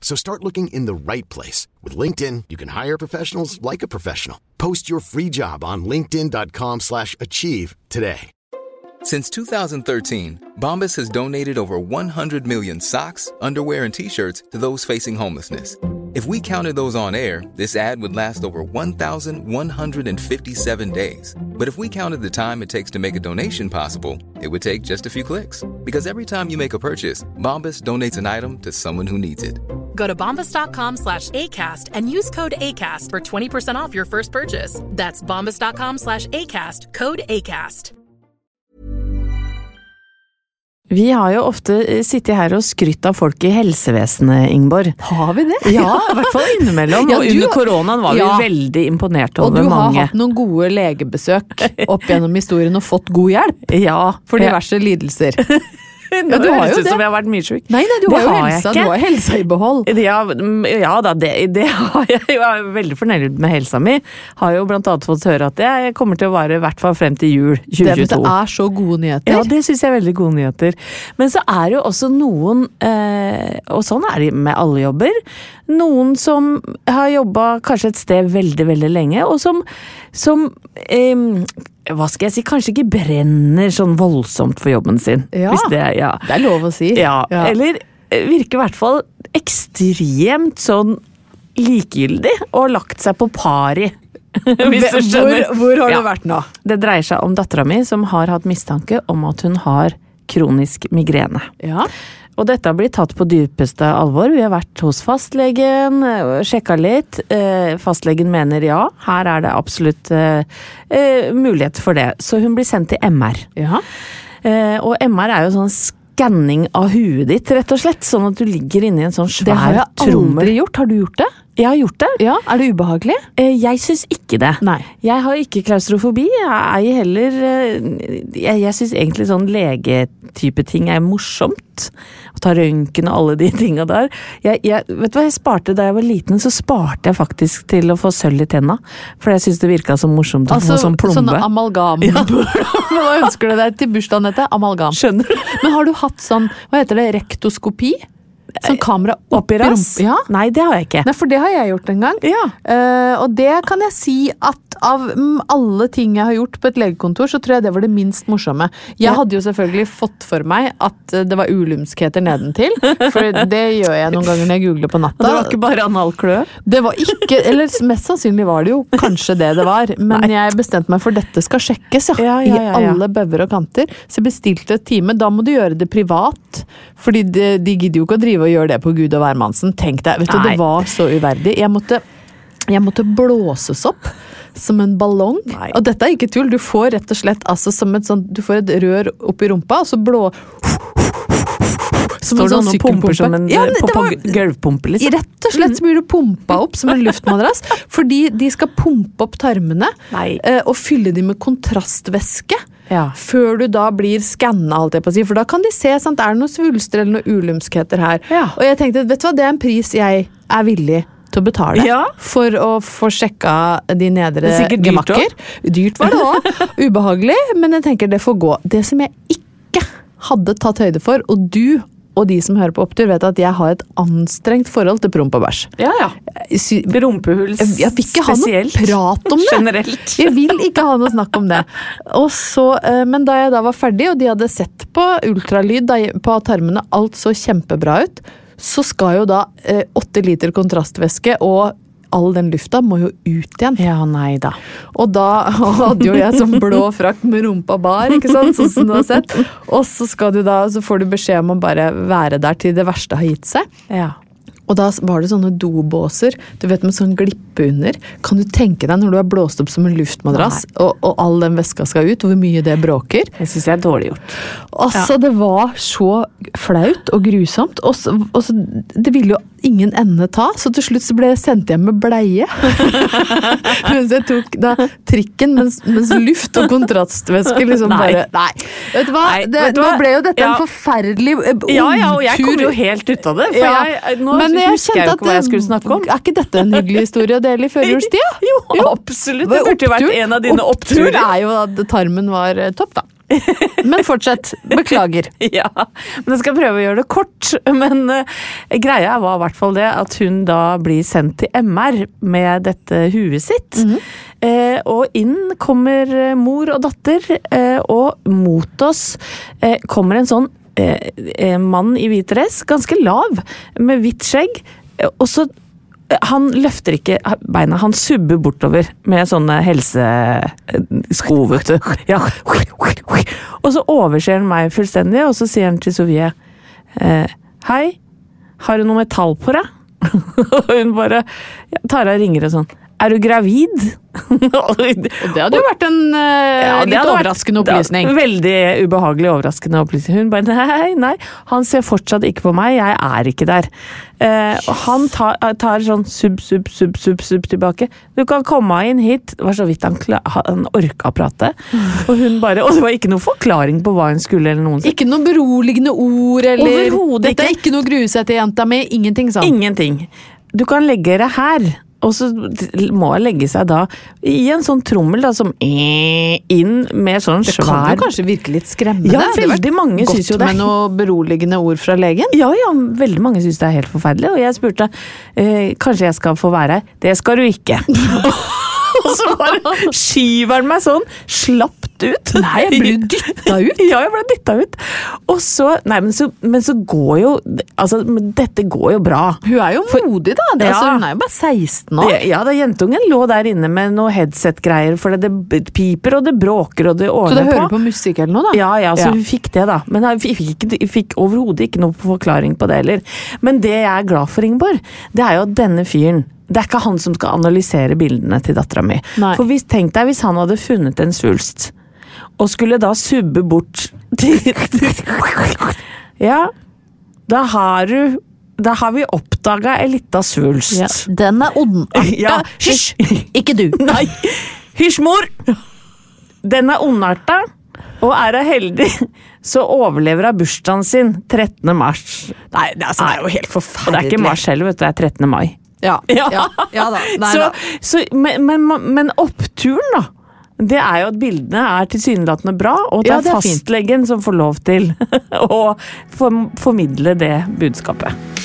So start looking in the right place. With LinkedIn, you can hire professionals like a professional. Post your free job on linkedin.com slash achieve today. Since 2013, Bombas has donated over 100 million socks, underwear, and t-shirts to those facing homelessness. If we counted those on air, this ad would last over 1,157 days. But if we counted the time it takes to make a donation possible, it would take just a few clicks. Because every time you make a purchase, Bombas donates an item to someone who needs it. Go to bombas.com slash ACAST and use code ACAST for 20% off your first purchase. That's bombas.com slash ACAST, code ACAST. Vi har jo ofte eh, sittet her og skrytt av folk i helsevesenet, Ingborg. Har vi det? Ja, i hvert fall innimellom. Ja, og under koronaen var vi veldig imponert over mange. Og du har mange. hatt noen gode legebesøk opp gjennom historien og fått god hjelp Ja, for diverse lidelser. Nå du har jo det. som jeg har vært mye sjuk. Nei, nei, du har jo helsa, du har helsa i behold. Ja, ja da, det, det har jeg jo. Jeg er veldig fornøyd med helsa mi. Har jo blant annet fått høre at jeg kommer til å vare i hvert fall frem til jul Det, det er så gode nyheter. Ja, det syns jeg er veldig gode nyheter. Men så er det jo også noen, eh, og sånn er det med alle jobber, noen som har jobba kanskje et sted veldig, veldig lenge, og som, som eh, hva skal jeg si, kanskje ikke brenner sånn voldsomt for jobben sin. Ja. Det, ja. Det er lov å si. Ja, eller eh, virker i hvert fall ekstremt sånn likegyldig og lagt seg på pari. Hvis du Hvor, skjønner. hvor har Ja. du vært nå? Det dreier seg om dattera mi som har hatt mistanke om at hun har kronisk migrene. Ja. Og dette har blitt tatt på dypeste alvor. Vi har vært hos fastlegen, sjekka litt. Eh, Fastlegen mener ja, her er det absolutt eh, eh, mulighet for det. Så hun blir sendt til MR. ja. Eh, Og MR er jo sånn skanning av huet ditt, rett og slett. Sånn at du ligger inni en sånn Det har svær jeg aldri trommel. gjort. Har du gjort det? Jeg har gjort det. Ja, Er det ubehagelig? Eh, Jeg syns ikke det. Nei. Jeg har ikke klaustrofobi. Er heller eh, Jeg, jeg syns egentlig sånn legetype ting er morsomt. Å ta røntgen og alle de tinga der. Jeg, jeg, vet du hva jeg sparte da jeg var liten? Så sparte jeg faktisk til å få sølv i tenna. For jeg syns det virka så morsomt å få sånn plombe. sånne amalgam. Hva ønsker du deg til bursdagen, Nette. Amalgam. Skjønner du? Men har du hatt sånn, hva heter det, rektoskopi? Sånn kamera Oppi i rass? Ja. Nei, det har jeg ikke. Nei, for det har jeg gjort en gang. Ja. Uh, og det kan jeg si at av alle ting jeg har gjort på et legekontor, så tror jeg det var det minst morsomme. Jeg Ja. hadde jo selvfølgelig fått for meg at eh, det var ulumskheter nedentil, for det gjør jeg noen ganger når jeg googler på Og natta. det var ikke bare analklø? Det var ikke, eller mest sannsynlig var det jo kanskje det det var, men jeg bestemte meg for dette skal sjekkes, ja. I alle bøver og kanter. Så jeg bestilte et time. Da må du gjøre det privat, fordi de, de gidder jo ikke å drive og gjøre det på Gud og hvermannsen. Tenk deg, vet du, Nei. det var så uverdig. Jeg måtte, jeg måtte blåses opp. Som en ballong. Nei. Og dette er ikke tull. Du får rett og slett altså, som et sånt, du får et rør opp i rumpa, og så blå Står det sånn og pumper som en Ja, var- gulvpumpe, liksom? Rett og slett så blir du pumpa opp som en luftmadrass. Fordi de skal pumpe opp tarmene eh, og fylle de med kontrastvæske. Ja. Før du da blir skanna, si. For da kan de se sant, er det noen svulster eller noen ulumskheter her. Ja. Og jeg tenkte, vet du hva, det er en pris jeg er villig til å betale Ja. for å få sjekka de nedre er dyrt gemakker. Dyrt var det òg. Ubehagelig, men jeg tenker det får gå. Det som jeg ikke hadde tatt høyde for, og du og de som hører på Opptur, vet at jeg har et anstrengt forhold til promp og bæsj. ja, ja. Sy- Rumpehull Jeg jeg vil ikke ha noe spesielt. prat om det! Generelt. Jeg vil ikke ha noe snakk om det. Og så, eh, men da jeg da var ferdig, og de hadde sett på ultralyd på tarmene, alt så kjempebra ut, så skal jo da eh, åtte liter kontrastvæske og all den lufta må jo ut igjen. Ja, nei da. Og da hadde jo jeg sånn blå frakt med rumpa bar, ikke sant, sånn som du har sett. Og så, da, så får du beskjed om å bare være der til det verste har gitt seg. Ja. Og da var det sånne dobåser du vet med sånn glippe under. Kan du tenke deg når du er blåst opp som en luftmadrass, og, og all den væska skal ut, hvor mye det bråker? Det syns jeg er dårlig gjort. Altså, det var så flaut og grusomt. Og så, det ville jo ingen ende ta, så til slutt så ble jeg sendt hjem med bleie. mens jeg tok da trikken, mens, mens luft og kontrastvæske liksom Nei. bare Nei. Vet du hva? Nei, det, vet du nå hva? ble jo dette Ja. en forferdelig eh, omtur. Ja, ja, og jeg kom jo helt ut av det. For Ja, jeg, nå men jeg husker jeg jo ikke hva jeg skulle snakke om. Er ikke dette en hyggelig historie å dele i førjulstida? Jo, absolutt. Det burde jo vært en av dine Opptur oppturer. er jo at tarmen var eh, topp, da. Men fortsett. Beklager. Ja, men jeg skal prøve å gjøre det kort. Men uh, greia var i hvert fall det at hun da blir sendt til MR med dette huet sitt. eh, og inn kommer eh, mor og datter, uh, og mot oss kommer en sånn mann i hvit dress, ganske lav, med hvitt skjegg. og så han løfter ikke beina, han subber bortover med sånne helsesko, vet du. Ja. Og så overser han meg fullstendig, og så sier han til Sofie eh, Hei, har du noe metall på deg? Og hun bare tar av ringer og sånn Er du gravid? Og det hadde jo vært en uh, Ja, litt overraskende vært- opplysning. det Veldig ubehagelig overraskende opplysning. Hun bare nei, nei, han ser fortsatt ikke på meg, jeg er ikke der. Eh, og han tar, tar sånn sub, sub, sub, sub, sub tilbake. Du kan komme inn hit. Det var så vidt han, han orka å prate. Og hun bare, og det var ikke noe forklaring på hva hun skulle eller noen Ikke noe beroligende ord eller Overhodet Dette er ikke noe til jenta mi. Ingenting sånn. Ingenting. Du kan legge deg her. Og så må jeg legge seg da i en sånn trommel da, som inn med sånn svær Det kan jo kanskje virke litt skremmende. Ja, veldig mange syns jo det. med noe beroligende ord fra legen. Ja, ja, veldig mange syns det er helt forferdelig, og jeg spurte eh, kanskje jeg skal få være her. Det skal du ikke. og så bare skyver han meg sånn slapt ut. Nei, jeg ble dytta ut. ja, jeg ble dytta ut. Og så Nei, men så, men så går jo Altså, dette går jo bra. Hun er jo modig, da. Det, altså, hun er jo bare 16 år. Ja, da jentungen lå der inne med noe headset-greier, for det, det piper og det bråker og det Så det du hører på musikk eller noe, da? Ja, ja, så Ja. hun fikk det, da. Men hun fikk, fikk overhodet ikke noe forklaring på det heller. Men det jeg er glad for, Ingeborg, det er jo at denne fyren det er ikke han som skal analysere bildene til dattera mi. For hvis, tenk deg hvis han hadde funnet en svulst, og skulle da subbe bort Ja, da har du Da har vi oppdaga ei lita svulst. Ja. Den er ondarta. Ja, Hysj! Ikke du. Nei! Hysj, mor! Den er ondarta, og er hun heldig, så overlever hun bursdagen sin 13. mars. Nei, det, altså, det er jo helt Og det er ikke mars heller, vet du, det er 13. mai. Ja, ja, ja da. Nei, så, da. så, men, men, men oppturen, da. Det er jo at bildene er tilsynelatende bra, og det Ja, det er fastlegen som får lov til å formidle det budskapet.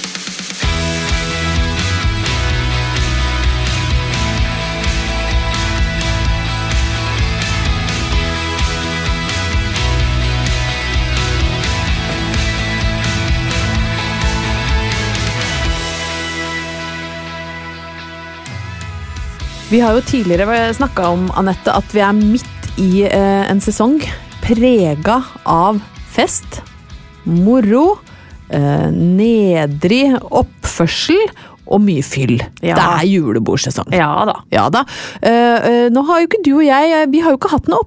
Vi har jo tidligere snakka om, Annette, at vi er midt i eh, en sesong prega av fest, moro, eh, nedrig oppførsel og mye fyll. Ja. Det er julebordsesong. Ja da. Ja da. Eh, eh, nå har jo ikke du og jeg eh, Vi har jo ikke hatt noe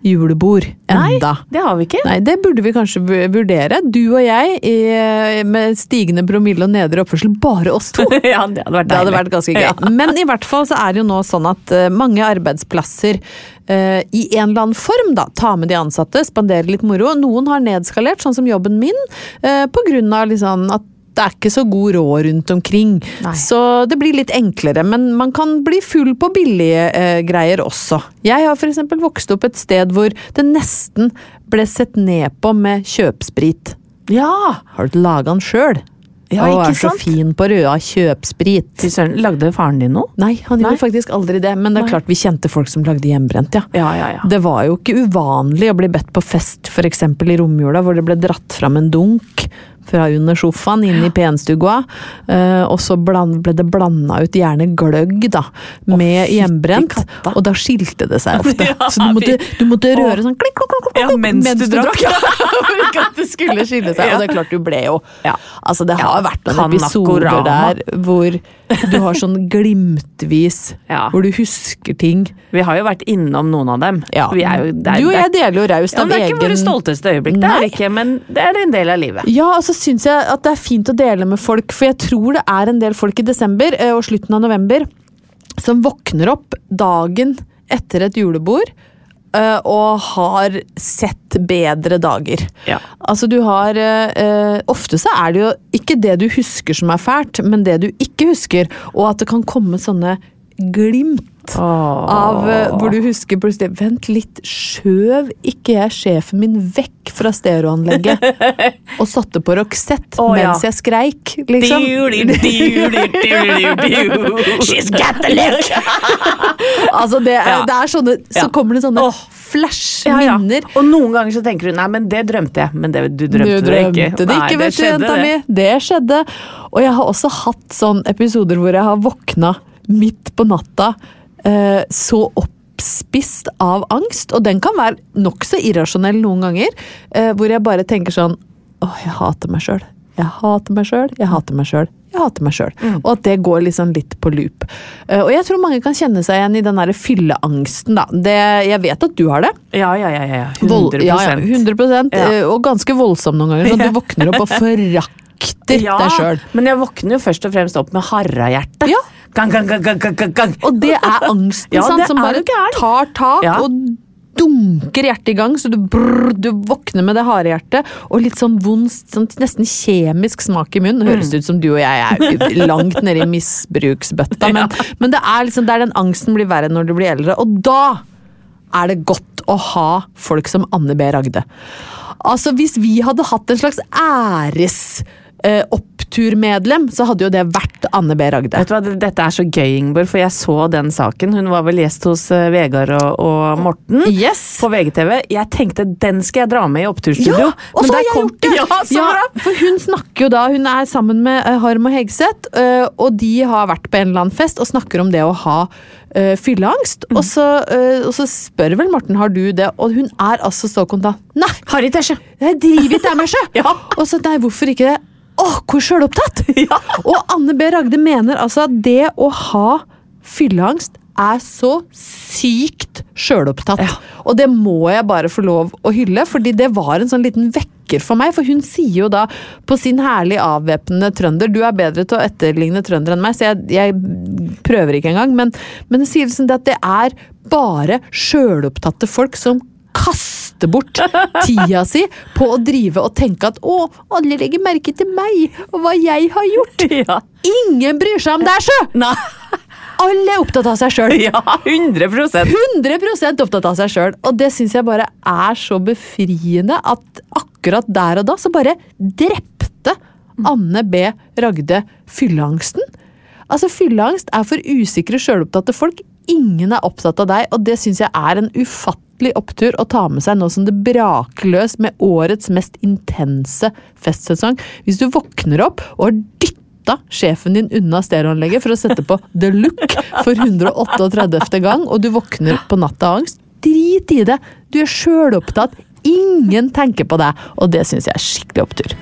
opptur-julebord enda. Nei, Det har vi ikke. Nei, det burde vi kanskje vurdere. Du og jeg i, med stigende promille og nedre oppførsel, bare oss to. ja, det hadde vært Det hadde vært ganske gøy. Men i hvert fall så er det jo nå sånn at eh, mange arbeidsplasser uh, i en eller annen form da, tar med de ansatte, spanderer litt moro. Noen har nedskalert, sånn som jobben min, uh, av liksom at det er ikke så god råd rundt omkring. Nei. Så det blir litt enklere, men man kan bli full på billige eh, greier også. Jeg har f.eks. vokst opp et sted hvor det nesten ble sett ned på med kjøpsprit. Ja! Har du laga den sjøl? Ja, ikke er så sant? fin på røda kjøpsprit. Lagde faren din noe? Nei, han Nei. gjorde faktisk aldri det, men det er Nei. klart vi kjente folk som lagde hjemmebrent, ja. Ja, ja, ja. Det var jo ikke uvanlig å bli bedt på fest, f.eks. i romjula, hvor det ble dratt fram en dunk fra under sofaen inn i penstua. Uh, og så bland, ble det blanda ut gjerne gløgg, da, med hjemmebrent. Og da skilte det seg ofte. Ja, så du måtte, du måtte røre sånn klik, klik, klik, Ja, mens, mens du drakk. For ikke at det skulle skille seg. Og det er klart, du ble jo Ja. Altså, det har vært noen episoder der hvor du har sånn glimtvis, Ja. hvor du husker ting. Vi har jo vært innom noen av dem. Er jo, det er, du og jeg deler jo raust av Det er ikke egen våre stolteste øyeblikk, det er ikke, men det er en del av livet. Ja, og så syns jeg at det er fint å dele med folk, for jeg tror det er en del folk i desember eh, og slutten av november som våkner opp dagen etter et julebord eh, og har sett bedre dager. Ja. Altså du har eh, Ofte så er det jo ikke det du husker som er fælt, men det du ikke husker, og at det kan komme sånne glimt av eh, hvor du husker plutselig Vent litt, skjøv ikke jeg sjefen min vekk fra stereoanlegget og satte på Roxette ja. mens jeg skreik, liksom? She's got the look! Altså, det er, Ja. det er sånne Så Ja. kommer det sånne oh. flash-minner. Og noen ganger så tenker du nei, men det drømte jeg. Men det, du drømte, du drømte ikke. det ikke, Nei, det skjedde, det. Det skjedde. Og jeg har også hatt sånne episoder hvor jeg har våkna midt på natta eh, så oppspist av angst, og den kan være nokså irrasjonell noen ganger, eh, hvor jeg bare tenker sånn Åh, jeg hater meg sjøl. Jeg hater meg sjøl. Jeg hater meg sjøl. Jeg hater meg sjøl. Mm. Og at det går liksom litt på loop. Uh, og jeg tror mange kan kjenne seg igjen i den derre fylleangsten, da. Det, jeg vet at du har det. Ja, ja, ja. ja. 100 Vold, ja, ja, 100 Ja. eh, Og ganske voldsom noen ganger. Sånn at du våkner opp og forakter Ja, deg sjøl. men jeg våkner jo først og fremst opp med harrahjerte. Ja. Gang, gang, gang, gang, gang, gang. Og det er angsten Ja, sant, det som bare tar tak Ja. og dunker hjertet i gang, så du, brrr, du våkner med det harde hjertet. Og litt sånn vond, sånn nesten kjemisk smak i munnen. Høres det ut som du og jeg er langt nede i misbruksbøtta, men, men det er liksom der den angsten blir verre når du blir eldre. Og da er det godt å ha folk som Anne B. Ragde. Altså, hvis vi hadde hatt en slags æres... eh, oppturmedlem, så hadde jo det vært Anne B. Ragde. Vet du hva, Dette er så gøy, Ingeborg, for jeg så den saken. Hun var vel gjest hos eh, Vegard og, og Morten Yes. på VGTV. Jeg tenkte den skal jeg dra med i oppturstudio. Ja, og så har jeg kom- gjort det! Ja, så bra! for hun snakker jo da, hun er sammen med eh, Harm og Hegseth, eh, og de har vært på en eller annen fest og snakker om det å ha uh, fylleangst. Mm. Og, så, eh, og så spør vel Morten har du det, og hun er altså så kontant. Nei, Harry Tesje. jeg driver ikke med sjø! Ja. Og så nei, hvorfor ikke det? Åh, hvor sjølopptatt! Og Anne B. Ragde mener altså at det å ha fylleangst er så sykt sjølopptatt. Og det må jeg bare få lov å hylle, fordi det var en sånn liten vekker for meg. For hun sier jo da på sin herlig avvæpnende trønder Du er bedre til å etterligne trønder enn meg, så jeg, jeg prøver ikke engang. Men, men hun sier liksom det at det er bare sjølopptatte folk som kaster bort tida si på å drive og tenke at å, alle legger merke til meg og hva jeg har gjort. Ja. Ingen bryr seg om deg, sjø! Alle er opptatt av seg sjøl. Ja, 100% 100 opptatt av seg sjøl. Og det syns jeg bare er så befriende at akkurat der og da så bare drepte Anne B. Ragde fylleangsten. Altså, fylleangst er for usikre, sjølopptatte folk. Ingen er opptatt av deg, og det syns jeg er en ufattelig opptur å ta med seg nå som det braker løs med årets mest intense festsesong. Hvis du våkner opp og har dytta sjefen din unna stereoanlegget for å sette på The Look for 138. gang, og du våkner på natta av angst, drit i det! Du er sjølopptatt. Ingen tenker på deg, og det syns jeg er skikkelig opptur.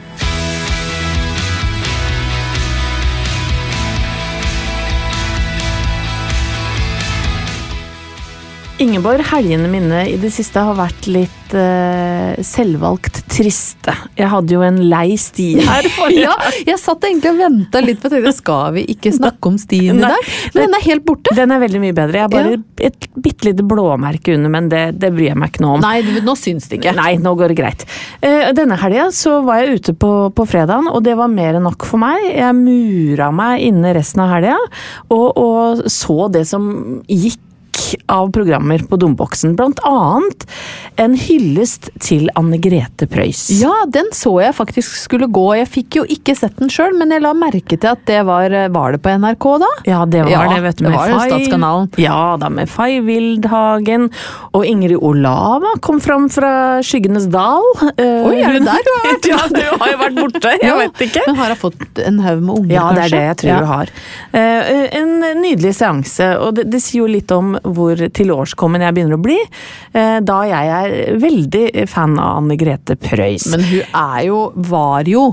Ingeborg, helgene mine i det siste har vært litt uh, selvvalgt triste. Jeg hadde jo en lei sti her forrige Ja, jeg satt egentlig og venta litt på at skal vi ikke snakke om stien i dag? Men den er helt borte. Den er veldig mye bedre. Jeg har bare et bitte lite blåmerke under, men det, det bryr jeg meg ikke noe om. Nei, nå syns det ikke. Nei, nå går det greit. Uh, Denne helga så var jeg ute på, på fredagen, og det var mer enn nok for meg. Jeg mura meg inne resten av helga, og, og så det som gikk av programmer på Domboksen. Blant annet en hyllest til Anne Grete Preus. Ja, den så jeg faktisk skulle gå. Jeg fikk jo ikke sett den sjøl, men jeg la merke til at det var Var det på NRK da? Ja, det var Ja, det, vet du. det med var Fay- Statskanalen. Ja da, med Fay Wildhagen. Og Ingrid Olava kom fram fra Skyggenes dal. Uh, Oi, er det hun- der du har vært? ja, du har jo vært borte. Jeg Ja, vet ikke. Men har hun fått en haug med unger, Ja, det er kanskje? det jeg tror Ja. du har. Uh, en nydelig seanse, og det, det sier jo litt om hvor tilårskommen jeg begynner å bli. eh, da jeg er veldig fan av Anne Grete Preus. Men hun er jo, var jo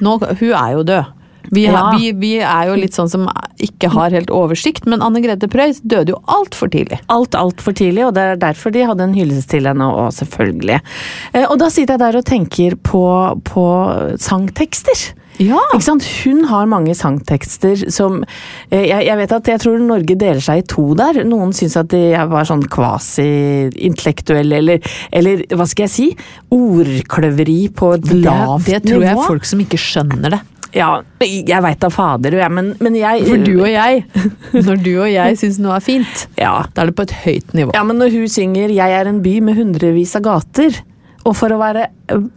nå, Hun er jo død. Vi, Ja. vi, vi er jo litt sånn som ikke har helt oversikt, men Anne Grete Preus døde jo altfor tidlig. alt altfor tidlig, og det er derfor de hadde en hyllest til henne òg, selvfølgelig. Eh, og da sitter jeg der og tenker på, på sangtekster. Ja. Hun har mange sangtekster som eh, jeg, jeg vet at jeg tror Norge deler seg i to der. Noen syns at de var sånn kvasi-intellektuelle, eller, eller hva skal jeg si? Ordkløveri på et lavt nivå. det tror jeg er folk som ikke skjønner det. Ja, jeg veit da fader, jeg, men, men jeg For du og jeg, når du og jeg syns noe er fint, ja. da er det på et høyt nivå. Ja, men når hun synger 'Jeg er en by med hundrevis av gater', og for å være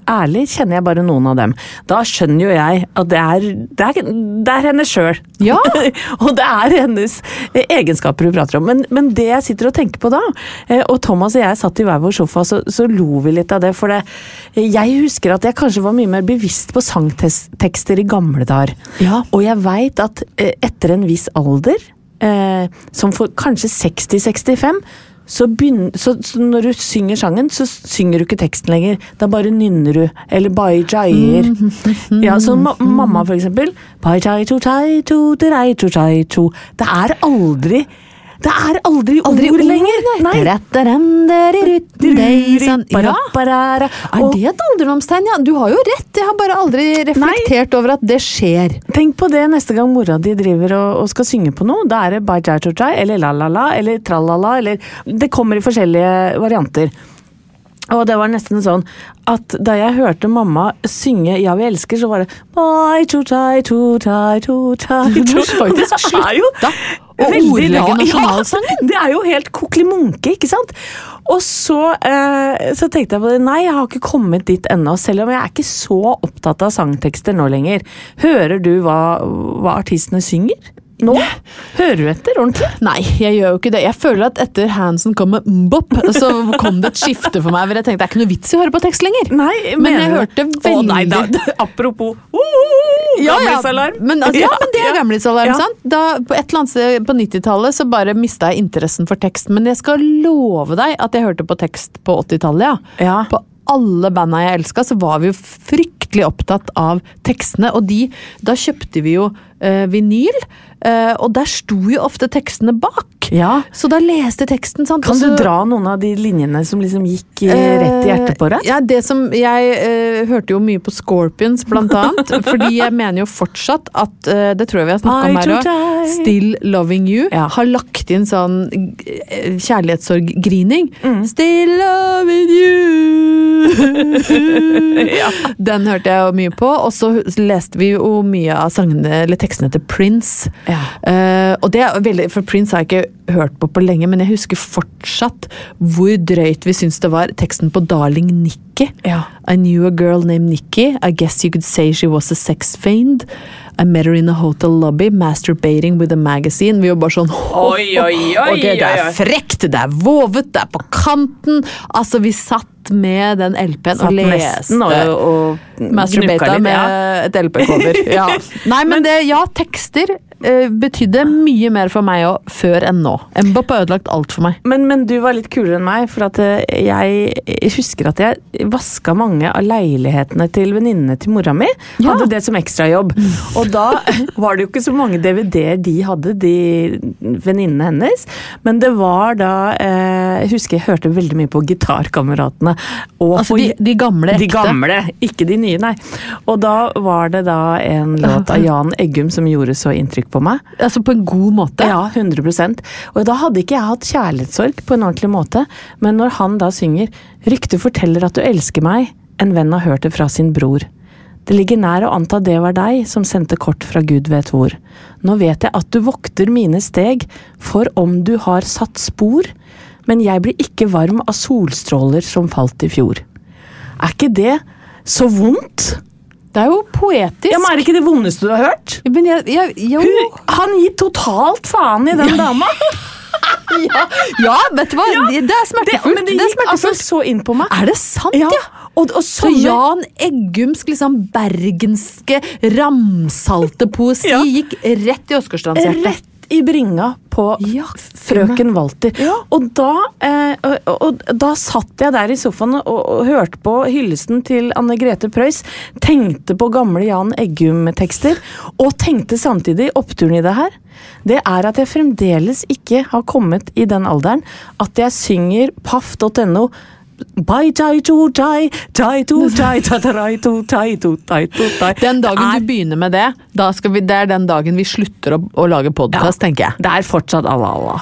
ærlig kjenner jeg bare noen av dem, da skjønner jo jeg at det er, det er, det er henne sjøl. Ja. og det er hennes egenskaper hun prater om. Men, men det jeg sitter og tenker på da, eh, og Thomas og jeg satt i hver vår sofa, så, så lo vi litt av det. For det, jeg husker at jeg kanskje var mye mer bevisst på sangtekster i gamle dager. Ja. Og jeg veit at eh, etter en viss alder, eh, som for kanskje 60-65, så, begynner, så, så når du synger sangen, så synger du ikke teksten lenger. Da bare nynner du, eller bai jaier. Ja, så ma mamma for eksempel. Det er aldri Det er aldri, Aldri ord lenger! nei. Sånn, ja. Er det et alderdomstegn? Ja, du har jo rett, jeg har bare aldri reflektert over at det skjer. Tenk på det neste gang mora di driver og, og skal synge på noe. Da er det bai jai to eller la-la-la, eller tralala, eller Det kommer i forskjellige varianter. Og det var nesten sånn at da jeg hørte mamma synge 'Ja, vi elsker', så var det Bai, to tai, to tai, to tai, Du to faktisk slutta å veldig nasjonalsangen. Ja, det er jo helt kokelimunke, ikke sant? Og så, eh, så tenkte jeg på det. Nei, jeg har ikke kommet dit ennå, selv om jeg er ikke så opptatt av sangtekster nå lenger. Hører du hva, hva artistene synger? Nå? Hører du etter ordentlig? Nei, jeg gjør jo ikke det. Jeg føler at etter Hansen kom med mbop, så kom det et skifte for meg. hvor jeg tenkte det er ikke noe vits i å høre på tekst lenger. Nei, Men jeg hørte veldig Å, nei, da, Apropos uh, Ja, ja. Men, altså, ja, men det er gamlisalarm, ja. sant? Da, på et eller annet sted på 90-tallet så bare mista jeg interessen for tekst. Men jeg skal love deg at jeg hørte på tekst på 80-tallet, ja. Ja. På alle banda jeg elska, så var vi jo fryktelig opptatt av tekstene. Og de, da kjøpte vi jo vinyl, eh, og der sto jo ofte tekstene bak. Ja. Så da leste teksten, sant. Kan du så- dra noen av de linjene som liksom gikk eh, rett i hjertet på deg? Ja, det som Jeg eh, hørte jo mye på Scorpions, blant annet. fordi jeg mener jo fortsatt at eh, Det tror jeg vi har snakka om her òg. Still Loving You Ja. har lagt inn sånn eh, kjærlighetssorg-grining. Mm. Still loving you! ja. Den hørte jeg jo mye på. Og så leste vi jo mye av sangene, eller tekstene til Prince. Ja. Uh, og det er veldig, For Prince har jeg ikke hørt på på lenge, men jeg husker fortsatt hvor drøyt vi syns det var teksten på Darling Nikki. Ja. I knew a girl named Nikki. I guess you could say she was a sex fiend. I met her in a hotel lobby, masturbating with a magazine. Vi var bare sånn Oi, oi, oi, Ok, Det er frekt, det er vovet, det er på kanten. Altså, vi satt med den LP-en og leste. og, og masterbata med ja. et LP-cover. Ja. Nei, men det, ja, tekster uh, betydde mye mer for meg òg, før enn nå. Mbop har ødelagt alt for meg. Men, men du var litt kulere enn meg, for at eh, jeg husker at jeg vaska mange av leilighetene til venninnene til mora mi. Ja. Hadde det som ekstrajobb. Og da var det jo ikke så mange DVD-er de hadde, de venninnene hennes. Men det var da eh, Jeg husker jeg hørte veldig mye på Gitarkameratene. Altså de, de gamle, de gamle, ikke de nye, nei. Og da var det da en låt av Jan Eggum som gjorde så inntrykk på meg. Altså på en god måte. Ja, 100% Og da hadde ikke jeg hatt kjærlighetssorg på en ordentlig måte, men når han da synger 'Ryktet forteller at du elsker meg', en venn har hørt det fra sin bror. Det ligger nær å anta det var deg som sendte kort fra gud vet hvor. Nå vet jeg at du vokter mine steg, for om du har satt spor, men jeg blir ikke varm av solstråler som falt i fjor. Er ikke det så vondt? Det er jo poetisk. Ja, men Er det ikke det vondeste du har hørt? Men jeg, jeg. Hun, han gir totalt faen i den dama! ja, ja, vet du hva? Det er Det, smertefullt. men det Det er gikk altså så inn på meg. Er det sant, ja? Og, og Så Jan Eggums liksom bergenske ramsalte poesi Ja. gikk rett i Åsgårdstrandshjertet. Rett i bringa på Ja, frøken Walter. Ja. Og, da, eh, og, og da satt jeg der i sofaen og, og hørte på hyllesten til Anne Grete Preus. Tenkte på gamle Jan Eggum-tekster, og tenkte samtidig oppturen i det her. Det er at jeg fremdeles ikke har kommet i den alderen at jeg synger paff.no Bai tai tu tai, tai tu tai ta ta tu tai tu tai tu tai. Den dagen er- du begynner med det, da skal vi, det er den dagen vi slutter å, å lage podkast, tenker jeg. Det er fortsatt Allah alla.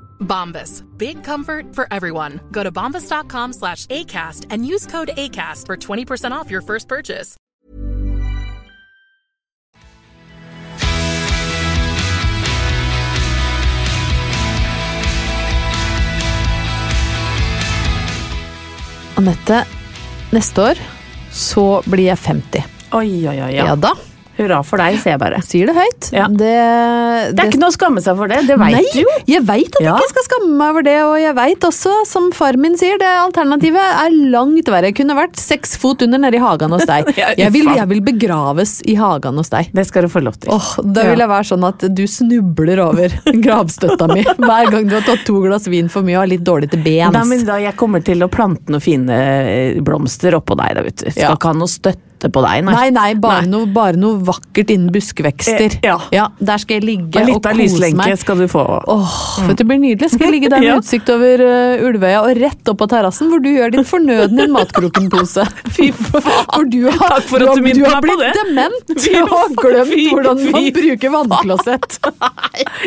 Bombas. Big comfort for everyone. Go to bombas.com slash ACAST and use code ACAST for 20% off your first purchase. Anette, neste år så blir jeg 50. Oi, oi, oi. Ja, Ja. da. Hurra for deg, sier jeg bare. Jeg sier det høyt. Ja. Det, Det er ikke noe å skamme seg for det, det veit du jo. jeg veit at jeg ikke skal skamme meg over det, og jeg veit også, som far min sier, det alternativet er langt verre. Jeg kunne vært seks fot under nede i hagen hos deg. Jeg vil, jeg vil begraves i hagen hos deg. Det skal du få lov til. Oh, Da vil jeg være sånn at du snubler over gravstøtta mi hver gang du har tatt to glass vin for mye og har litt dårlig til bens. Men da jeg kommer til å plante noen fine eh, blomster oppå deg, da, vet du. Skal ikke ha noe støtte på deg, Nei, nei, bare, Nei. Noe, bare noe vakkert innen buskvekster. Eh, ja. Der skal jeg ligge Og og, litt av kose lyslenke skal du få. Åh, du, Det blir nydelig. Skal jeg ligge der med Ja. utsikt over uh, Ulvøya og rett opp på terrassen, hvor du gjør din fornødne i en matkrokenpose. Fy faen! For du har, Takk for at har, du du har meg blitt det. dement og har glemt fy, hvordan man fy bruker vannklosett.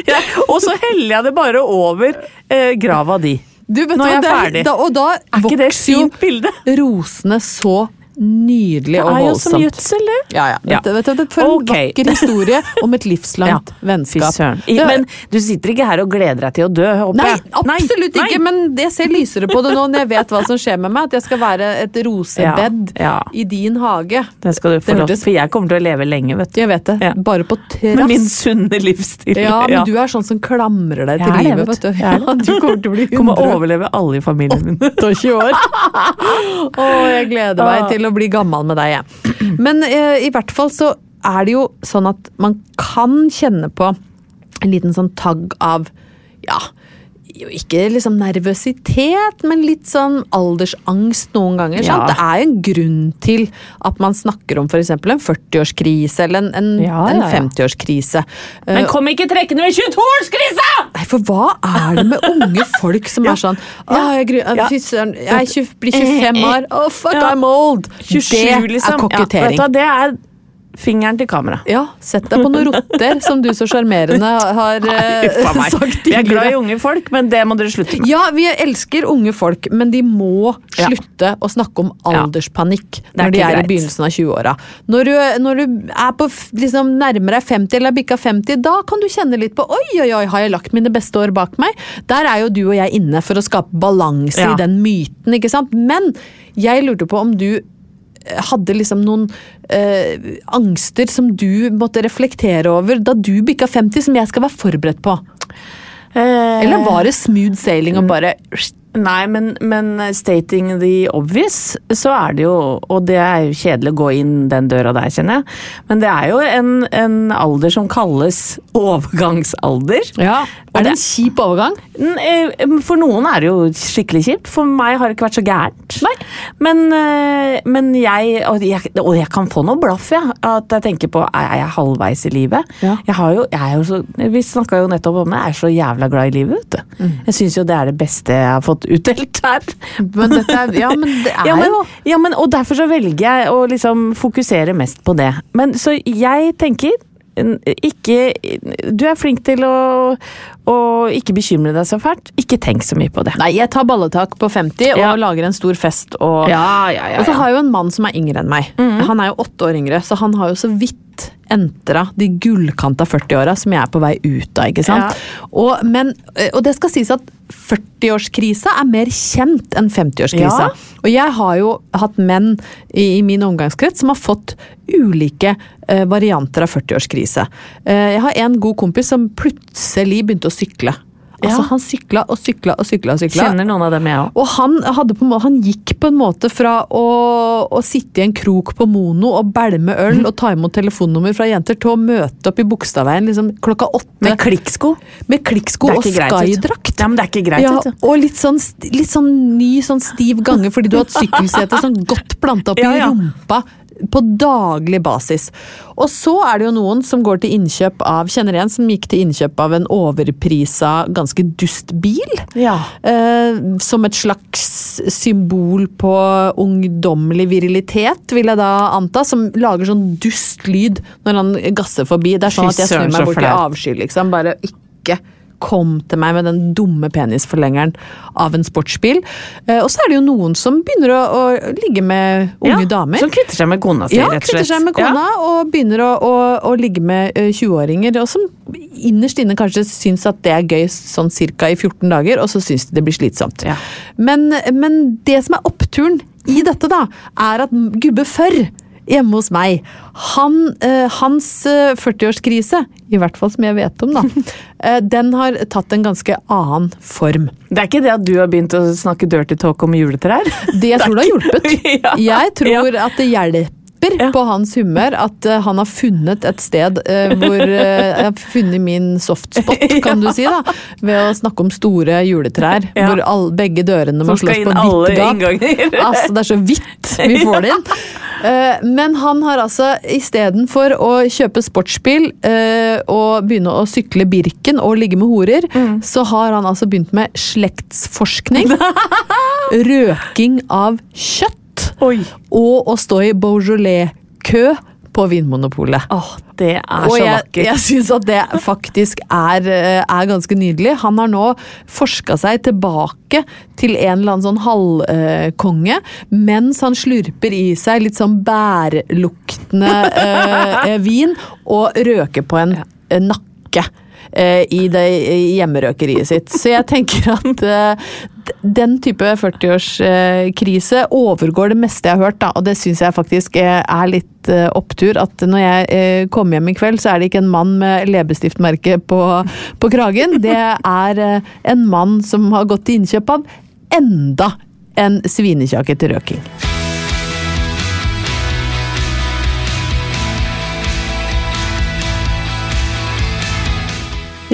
Ja, og så heller jeg det bare over eh, grava di. Du, Nå du er jeg det ferdig. Da, og da Er ikke det fint bilde? rosene så nydelig Det og er jo som voldsomt. gjødsel, det. Ja, ja. Ja. Vet, vet vet, for en vakker historie om et livslangt vennskap. I- Men du sitter ikke her og gleder deg til å dø, håper Nei, jeg? absolutt Nei. ikke, men jeg ser lysere på det nå når jeg vet hva som skjer med meg. At jeg skal være et rosebed i din hage. Det skal du få lov til, for jeg kommer til å leve lenge, vet du. Jeg vet det. Bare på Med min sunne livsstil. Ja, men du er sånn som klamrer deg til det, livet, vet du. Ja, du kommer til å bli kommer å overleve alle i familien min. 28 år. Å, jeg gleder meg Ah. Til å bli gammel med deg, jeg. Men eh, i hvert fall så er det jo sånn at man kan kjenne på en liten sånn tagg av ja, jo ikke liksom nervøsitet, men litt sånn aldersangst noen ganger. Ja. Sant? Det er jo en grunn til at man snakker om f.eks. en 40-årskrise eller en, en, Ja, ja, en 50-årskrise. Eh, Men kom ikke trekkende med 22-årskrisa! Nei, for hva er det med unge folk som er sånn jeg, gru- Ja. fy søren, jeg 20, blir 25 år. Oh, fuck. I'm old! 27, det liksom. er kokettering. Ja, er fingeren til kamera. Ja, sett deg på noen rotter, som du så sjarmerende har eh, a meg. sagt Vi er glad i unge folk, men det må dere slutte med. Ja, vi elsker unge folk, men de må Ja. slutte å snakke om alderspanikk ja. når de er er i begynnelsen av 20-åra. Når, du- når du er på liksom, nærmere 50 eller er bikka 50, da kan du kjenne litt på oi, oi, oi, har jeg lagt mine beste år bak meg? Der er jo du og jeg inne for å skape balanse Ja. i den myten, ikke sant? Men jeg lurte på om du eh, hadde liksom noen eh, angster som du måtte reflektere over da du bikka 50, som jeg skal være forberedt på? Eller var det smooth sailing og bare Nei, men, men stating the obvious, så er det jo Og det er jo kjedelig å gå inn den døra der, kjenner jeg. Men det er jo en, en alder som kalles overgangsalder. Ja, Er det det- en kjip overgang? Eh, For noen er det jo skikkelig kjipt. For meg har det ikke vært så gærent. Nei. Men, eh, men jeg, og jeg Og jeg kan få noe blaff, jeg. At jeg tenker på er jeg halvveis i livet. Ja. Jeg har jo, jeg er jo så, vi snakka jo nettopp om det. Jeg er så jævla glad i livet, vet du. Mm. Jeg syns jo det er det beste jeg har fått utdelt her. Men dette er, ja, men det er Ja, men, jo ja, men, og derfor så velger jeg å liksom fokusere mest på det. Men så jeg tenker ikke Du er flink til å, å ikke bekymre deg så fælt. Ikke tenk så mye på det. Nei, jeg tar balletak på 50 og Ja. lager en stor fest. Og, Ja, ja, og så har jeg jo en mann som er yngre enn meg. Han er jo åtte år yngre, så han har jo så vidt entra de gullkanta 40-åra som jeg er på vei ut av. ikke sant? Ja. Og, men, og det skal sies at 40-årskrisa er mer kjent enn 50-årskrisa. Ja. Og jeg har jo hatt menn i, i min omgangskrets som har fått ulike uh, varianter av 40-årskrise. Uh, jeg har en god kompis som plutselig begynte å sykle. Altså, Ja. Han sykla og sykla og sykla. og sykla. Kjenner noen av dem, jeg òg. Og han, på han gikk på en måte fra å, å sitte i en krok på Mono og bælme øl Mm. og ta imot telefonnummer fra jenter, til å møte opp i Bogstadveien liksom, klokka åtte Med klikksko. med klikksko og skydrakt. Ja, men det er ikke greit, Ja, og litt sånn, litt sånn ny, sånn stiv gange fordi du har hatt sykkelsete sånn godt planta opp Ja, i rumpa på daglig basis. Og så er det jo noen som går til innkjøp av Kjenner en som gikk til innkjøp av en overprisa, ganske dust bil. Ja. Eh, som et slags symbol på ungdommelig virilitet, vil jeg da anta. Som lager sånn dust lyd når han gasser forbi. Det er sånn at jeg snur meg bort i avsky, liksom. Bare ikke kom til meg med den dumme penisforlengeren av en sportsbil. Eh, og så er det jo noen som begynner å, å ligge med unge Ja, damer. Som kvitter seg med kona si, Ja, rett og slett. seg med kona og begynner å, å, å ligge med eh, 20-åringer. Og som innerst inne kanskje syns at det er gøy sånn cirka i 14 dager, og så syns de det blir slitsomt. Ja. Men, men det som er oppturen i dette, da, er at gubbe før Hjemme hos meg. Han, eh, hans eh, 40-årskrise, i hvert fall som jeg vet om, da, eh, den har tatt en ganske annen form. Det er ikke det at du har begynt å snakke dirty talk om juletrær? Det jeg tror det har hjulpet. Ja. Jeg tror at det hjelper Ja. på hans humør at uh, han har funnet et sted uh, hvor uh, jeg har funnet min softspot, kan du si, da. Ved å snakke om store juletrær, Ja. hvor all, begge dørene må slås på vidt gap. Altså, det er så vidt vi får det inn. Eh, Men han har altså istedenfor å kjøpe sportsbil eh, og begynne å sykle Birken og ligge med horer, Mm. så har han altså begynt med slektsforskning. Røking av kjøtt. Oi. Og å stå i Beaujolais-kø på Vinmonopolet. Åh, det er Og så jeg, vakkert. jeg syns at det faktisk er, eh, er ganske nydelig. Han har nå forska seg tilbake til en eller annen sånn halvkonge, mens han slurper i seg litt sånn bærluktende eh, vin og røker på en eh, nakke. Eh, I det hjemmerøkeriet sitt. Så jeg tenker at eh, den type 40-årskrise overgår det meste jeg har hørt, da, og det syns jeg faktisk er litt eh, opptur. At når jeg kommer hjem i kveld, så er det ikke en mann med leppestiftmerke på, på kragen. Det er en mann som har gått til innkjøp av enda en svinekjake til røking.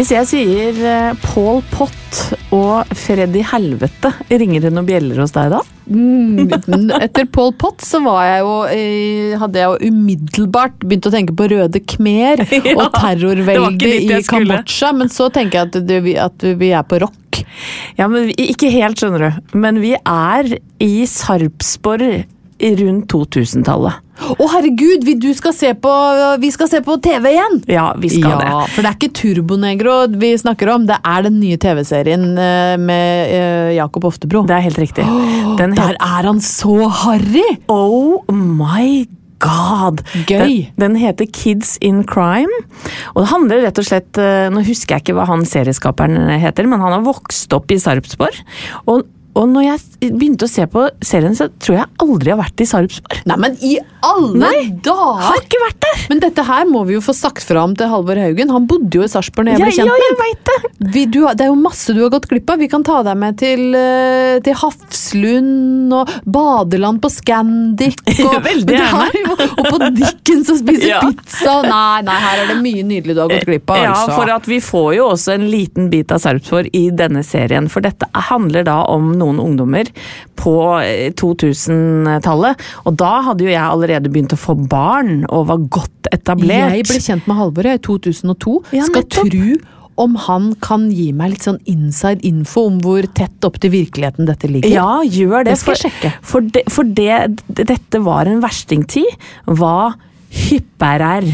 Hvis jeg sier eh, Paul Pott og Freddy Helvete, ringer det noen bjeller hos deg da? Mm, etter Paul Pott så var jeg jo, eh, hadde jeg jo umiddelbart begynt å tenke på Røde Khmer Ja, og det terrorveldet i. Kambodsja, men så tenker jeg at, det, at vi er på rock. Ja, men vi, Ikke helt, skjønner du. Men vi er i Sarpsborg rundt 2000-tallet. Å herregud, vi, du skal se på, vi skal se på TV igjen! Ja, vi skal ja, det. For det er ikke Turbonegro vi snakker om, det er den nye TV-serien eh, med eh, Jakob Oftebro. Det er helt riktig. Den Der er han så harry! Oh my god! Gøy. Den, den heter Kids in Crime. Og det handler rett og slett eh, Nå husker jeg ikke hva han serieskaperen heter, men han har vokst opp i Sarpsborg. Og, og når jeg begynte å se på serien, så tror jeg aldri jeg har vært i Sarpsborg. Nei, men i alle Nei, dager! Har ikke vært der! Men dette her må vi jo få sagt fra om til Halvor Haugen. Han bodde jo i Sarpsborg når jeg ble Ja, kjent ja, med jeg vet det! Vi, du, det er jo masse du har gått glipp av. Vi kan ta deg med til, eh, til Hafslund og badeland på Scandic. Og, Veldig gjerne. er jo- og på Dickens og spise Ja. pizza. Nei, nei, her er det mye nydelig du har gått glipp av. Ja, altså. for at vi får jo også en liten bit av Sarpsborg i denne serien. For dette handler da om noen ungdommer på eh, 2000-tallet. Og da hadde jo jeg allerede begynt å få barn og var godt etablert. Jeg ble kjent med Halvor i 2002. Ja, Skal tru om han kan gi meg litt sånn inside info om hvor tett opp til virkeligheten dette ligger. Ja, gjør det. Det skal jeg for- sjekke. For, det, for det, dette var en verstingtid hva hypperer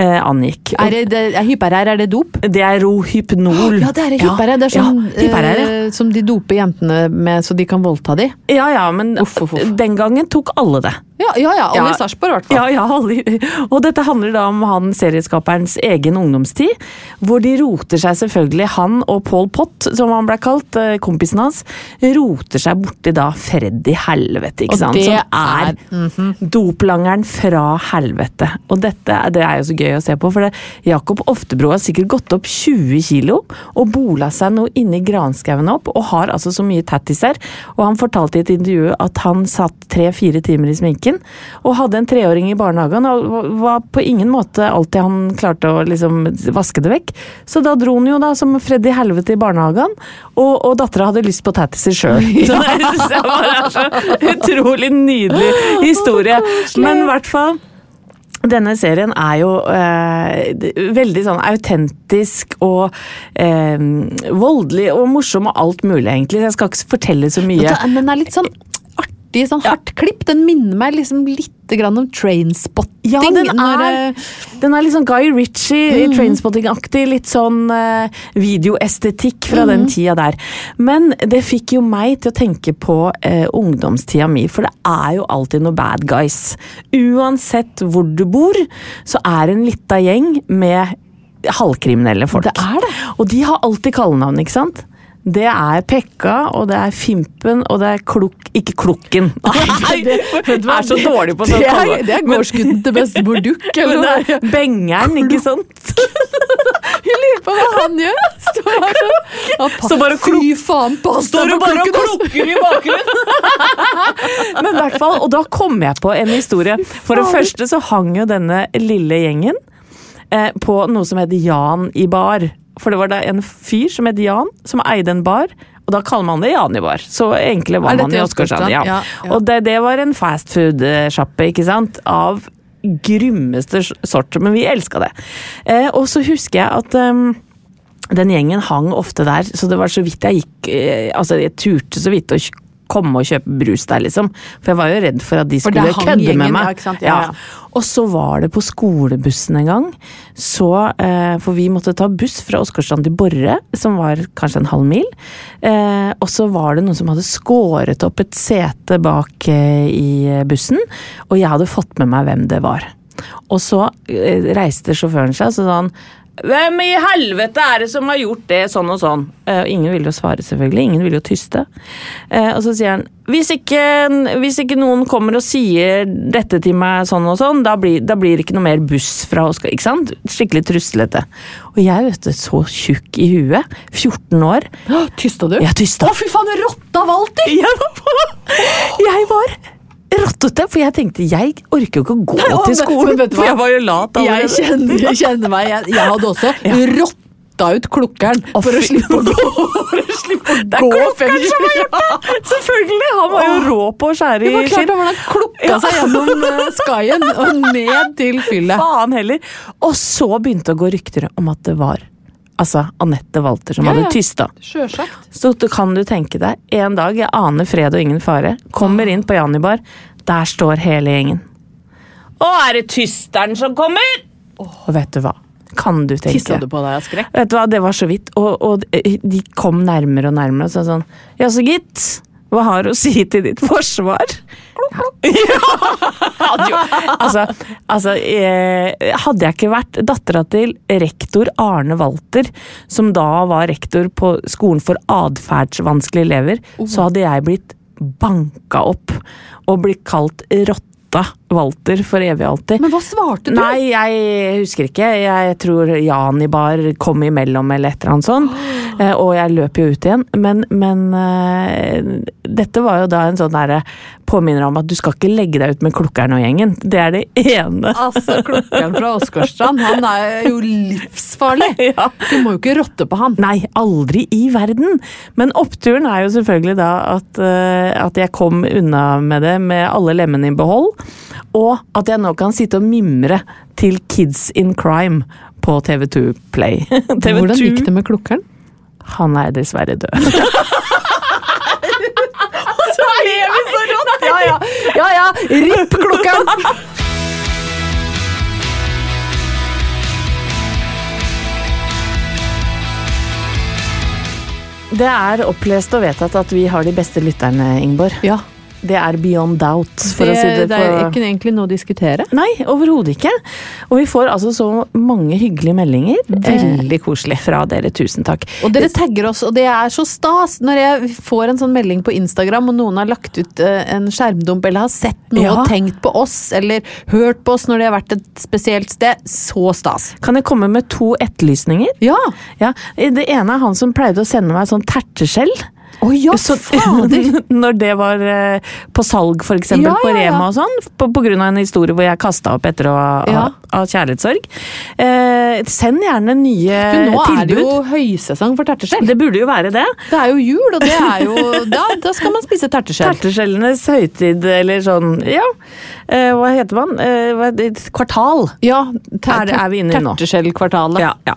eh, angikk. Er det, det, er hyperær, er det dop? det er rohypnol. Ja, det er hyperær. Det er sånn ja, hyperær, ja. eh, som de doper jentene med så de kan voldta de. Ja ja, men Uff, uff, uff. den gangen tok alle det. Ja, ja, ja alle Ja. i Sarpsborg i hvert fall. Ja, ja, alle- og dette handler da om han serieskaperens egen ungdomstid, hvor de roter seg selvfølgelig, han og Paul Pott, som han ble kalt, eh, kompisen hans, roter seg borti da Freddy Helvete, ikke Og sant? det som er, doplangeren fra helvete. Og dette det er jo så gøy å se på, for det, Jakob Oftebro har sikkert gått opp 20 kilo og bola seg noe inni granskauen opp, og har altså så mye tattiser. Og han fortalte i et intervju at han satt tre-fire timer i sminken, og hadde en treåring i barnehagen, og var på ingen måte alltid han klarte å liksom vaske det vekk. Så da dro han jo da som Freddy Helvete i barnehagen, og, og dattera hadde lyst på tattiser sjøl. Så det jeg bare er så utrolig nydelig historie. Men i hvert fall denne serien er jo eh, veldig sånn autentisk og eh, voldelig og morsom og alt mulig, egentlig. Jeg skal ikke fortelle så mye. Men det Den er litt sånn artig, sånn hardt klipp. Den minner meg liksom litt grann om Trainspotting. Ja, den er, eh, den er litt sånn Guy Ritchie, Trainspotting-aktig. Litt sånn uh, videoestetikk fra den tida der. Men det fikk jo meg til å tenke på uh, ungdomstida mi, for det er jo alltid noe bad guys. Uansett hvor du bor, så er en lita gjeng med halvkriminelle folk. Det er det. Og de har alltid kallenavn, ikke sant? Det er Pekka, og det er Fimpen, og det er Klok... Ikke Klokken. Nei, det, vet du er så dårlig på det sånn er, det er gårdsgutten til bestemor Dukk, eller eller det noe. er Bengeren, ikke sant? Jeg lurer på hva han gjør. Står bare. Ja, Står bare og klok- Fy faen, deg for klokken, ass. klukker i bakgrunnen! Men i hvert fall, og da kom jeg på en historie. For det første så hang jo denne lille gjengen eh, på noe som heter Jan i bar. For det var da en fyr som het Jan, som eide en bar. Og da kaller man det Janibar. Så enkle var man i Åsgårdstrand. Ja. Ja, ja. Og det, det var en fastfood-sjappe, ikke sant. Av grymmeste sort. Men vi elska det. Eh, og så husker jeg at um, den gjengen hang ofte der, så det var så vidt jeg gikk eh, Altså, jeg turte så vidt å komme og kjøpe brus der, liksom. For jeg var jo redd for at de skulle kødde med meg. ja? Ja, ja. Og så var det på skolebussen en gang, så eh, For vi måtte ta buss fra Åsgårdstrand til Borre, som var kanskje en halv mil. Eh, og så var det noen som hadde skåret opp et sete bak eh, i bussen, og jeg hadde fått med meg hvem det var. Og så eh, reiste sjåføren seg, så sa han hvem i helvete er det som har gjort det sånn og sånn? Og ingen vil jo svare, selvfølgelig. Ingen vil jo tyste. Eh, og så sier han hvis ikke, hvis ikke noen kommer og sier dette til meg sånn og sånn, da blir, da blir det ikke noe mer buss fra oss. Ikke sant? Skikkelig truslete. Og jeg, vet du, så tjukk i huet. 14 år. Tysta du? Jeg tysta. Å, fy faen, rotta Walter! Jeg var, jeg var rottete, for jeg tenkte jeg orker jo ikke å gå Nei, til skolen. men for jeg var jo lat Jeg allerede. kjenner, jeg kjenner meg, jeg, jeg hadde også rotta bytta ut klukkeren for å slippe å gå. For å slippe å Det er klukkeren som har gjort det! Selvfølgelig! Han var jo rå på å skjære Det var klart han var klukka seg gjennom uh, skyen og ned til fyllet. Faen heller. Og så begynte det å gå rykter om at det var altså Anette Walter som Ja, hadde tysta. Sjølsagt. Så du- kan du tenke deg, en dag, jeg aner fred og ingen fare, kommer inn på Janibar, der står hele gjengen. Å, er det tysteren som kommer? Og vet du hva? Kan du tenke? Tissa du på deg av skrekk? Vet du hva, det var så vidt. Og, og de kom nærmere og nærmere. Og Så sånn Ja, så gitt. Hva har du å si til ditt forsvar? Ja, hadde Ja. altså, altså eh, Hadde jeg ikke vært dattera til rektor Arne Walter, som da var rektor på skolen for atferdsvanskelige elever, så hadde jeg blitt banka opp og blitt kalt rotta Walter for evig og alltid. Men hva svarte du? Nei, jeg husker ikke. Jeg tror Janibar kom imellom eller et eller annet sånt. Oh. Og jeg løp jo ut igjen. Men, men eh, dette var jo da en sånn derre påminner om at du skal ikke legge deg ut med klukkeren og gjengen. Det er det ene. Altså, Klukkeren fra Åsgårdstrand, han er jo livsfarlig. Ja. Du må jo ikke rotte på han. Nei, aldri i verden! Men oppturen er jo selvfølgelig da at, eh, at jeg kom unna med det med alle lemmene i behold. Og at jeg nå kan sitte og mimre til Kids in Crime på TV2 Play. TV2, Hvordan gikk det med klukkeren? Han er dessverre død. Og så lever vi så rått! Ja ja, ja, ja. ripp klukkeren! Det er opplest og vedtatt at vi har de beste lytterne, Ingeborg. Ja, Det er beyond doubt, for det, å si det det er ikke egentlig noe å diskutere. Nei, overhodet ikke. Og vi får altså så mange hyggelige meldinger. Veldig koselig. Fra dere, tusen takk. Og dere tagger oss, og det er så stas når jeg får en sånn melding på Instagram, og noen har lagt ut eh, en skjermdump, eller har sett noe Ja. og tenkt på oss, eller hørt på oss når de har vært et spesielt sted. Så stas. Kan jeg komme med to etterlysninger? Ja! Ja, Det ene er han som pleide å sende meg sånn terteskjell. Å ja, Så-! Når det var eh, på salg, eksempel, Ja, på. Rema og sånn. På, på grunn av en historie hvor jeg kasta opp etter å ha, av kjærlighetssorg. Eh, send gjerne nye tilbud. nå er det jo høysesong for terteskjell. Det burde jo være det. Det er jo jul, og det er jo Da, da skal man spise terteskjell. Terteskjellenes høytid, eller sånn Ja, eh, hva heter man? Eh, hva- kvartal. Ja, Er er vi inne i nå? terteskjellkvartalet. Ja, ja.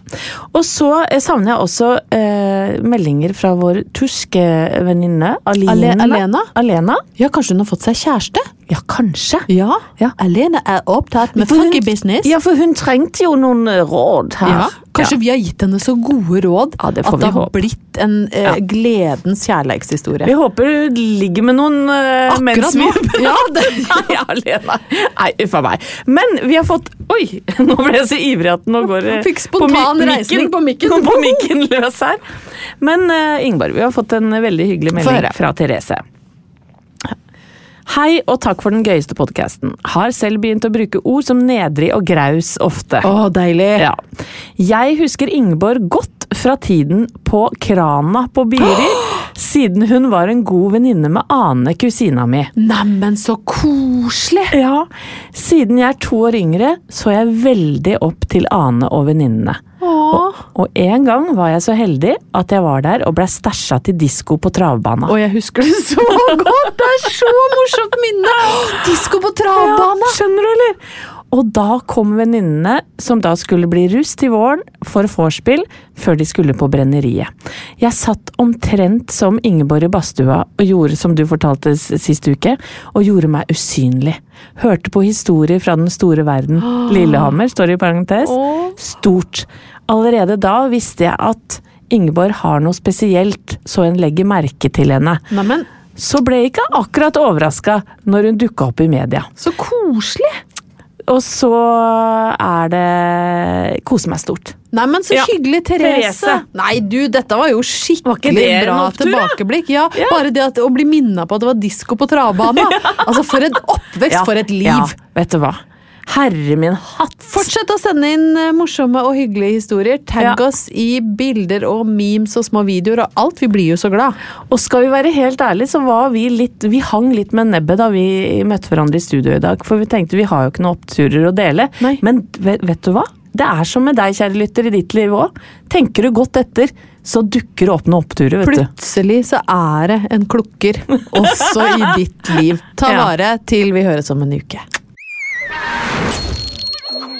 Og så eh, savner jeg også eh, meldinger fra vår tyske venninne Aline. Alena? Alena? Ja, kanskje hun har fått seg kjæreste? Ja, kanskje. Ja. Ja. Alene er opptatt med funky business. Ja, for hun trengte jo noen eh, råd her. Ja, Kanskje vi har gitt henne så gode råd Ja, det at det har håpe. blitt en eh, Ja. gledens kjærlighetshistorie. Vi håper du ligger med noen uh, mens vi. Ja, det, ja, alene. Nei, uff a meg. Men vi har fått Oi! Nå ble jeg så ivrig at nå går det Fikk spontan reisning på mikken. på mikken løs her. Men uh, Ingeborg, vi har fått en veldig hyggelig melding fra Therese. Hei og takk for den gøyeste podkasten. Har selv begynt å bruke ord som nedrig og graus ofte. Å, deilig. Ja. Jeg husker Ingeborg godt fra tiden på Krana på Biri, siden hun var en god venninne med Ane, kusina mi. Neimen, så koselig! Ja, siden jeg er to år yngre, så jeg veldig opp til Ane og venninnene. Og, Og en gang var jeg så heldig at jeg var der og ble stæsja til disko på travbana. Og jeg husker det så godt! Det er så morsomt minne! Disko på travbana! Ja, skjønner du, eller? Og da kom venninnene, som da skulle bli russ til våren, for vorspiel før de skulle på brenneriet. Jeg satt omtrent som Ingeborg i badstua og gjorde som du fortalte sist uke, og gjorde meg usynlig. Hørte på historier fra den store verden. Lillehammer, står i parentes. Stort. Allerede da visste jeg at Ingeborg har noe spesielt, så en legger merke til henne. Neimen, Så ble jeg ikke akkurat overraska når hun dukka opp i media. så koselig! Og så er det Kose meg stort. Neimen, så Ja. Therese. Therese. Nei, du, dette var jo skikkelig var bra opptur, tilbakeblikk. Ja, Ja. Bare det at, å bli minna på at det var disko på travbana. Altså, for en oppvekst, for et liv! Vet du hva. Herre min hatt! Fortsett å sende inn eh, morsomme og hyggelige historier. Tagg Ja. oss i bilder og memes og små videoer og alt. Vi blir jo så glad. Og skal vi være helt ærlige, så var vi litt Vi hang litt med nebbet da vi møtte hverandre i studio i dag. For vi tenkte vi har jo ikke noen oppturer å dele. Nei. Men vet, vet du hva? det er som med deg, kjære lytter, i ditt liv òg. Tenker du godt etter, så dukker det opp noen oppturer, vet du. Plutselig så er det en klukker også i ditt liv. Ta vare til vi høres om en uke.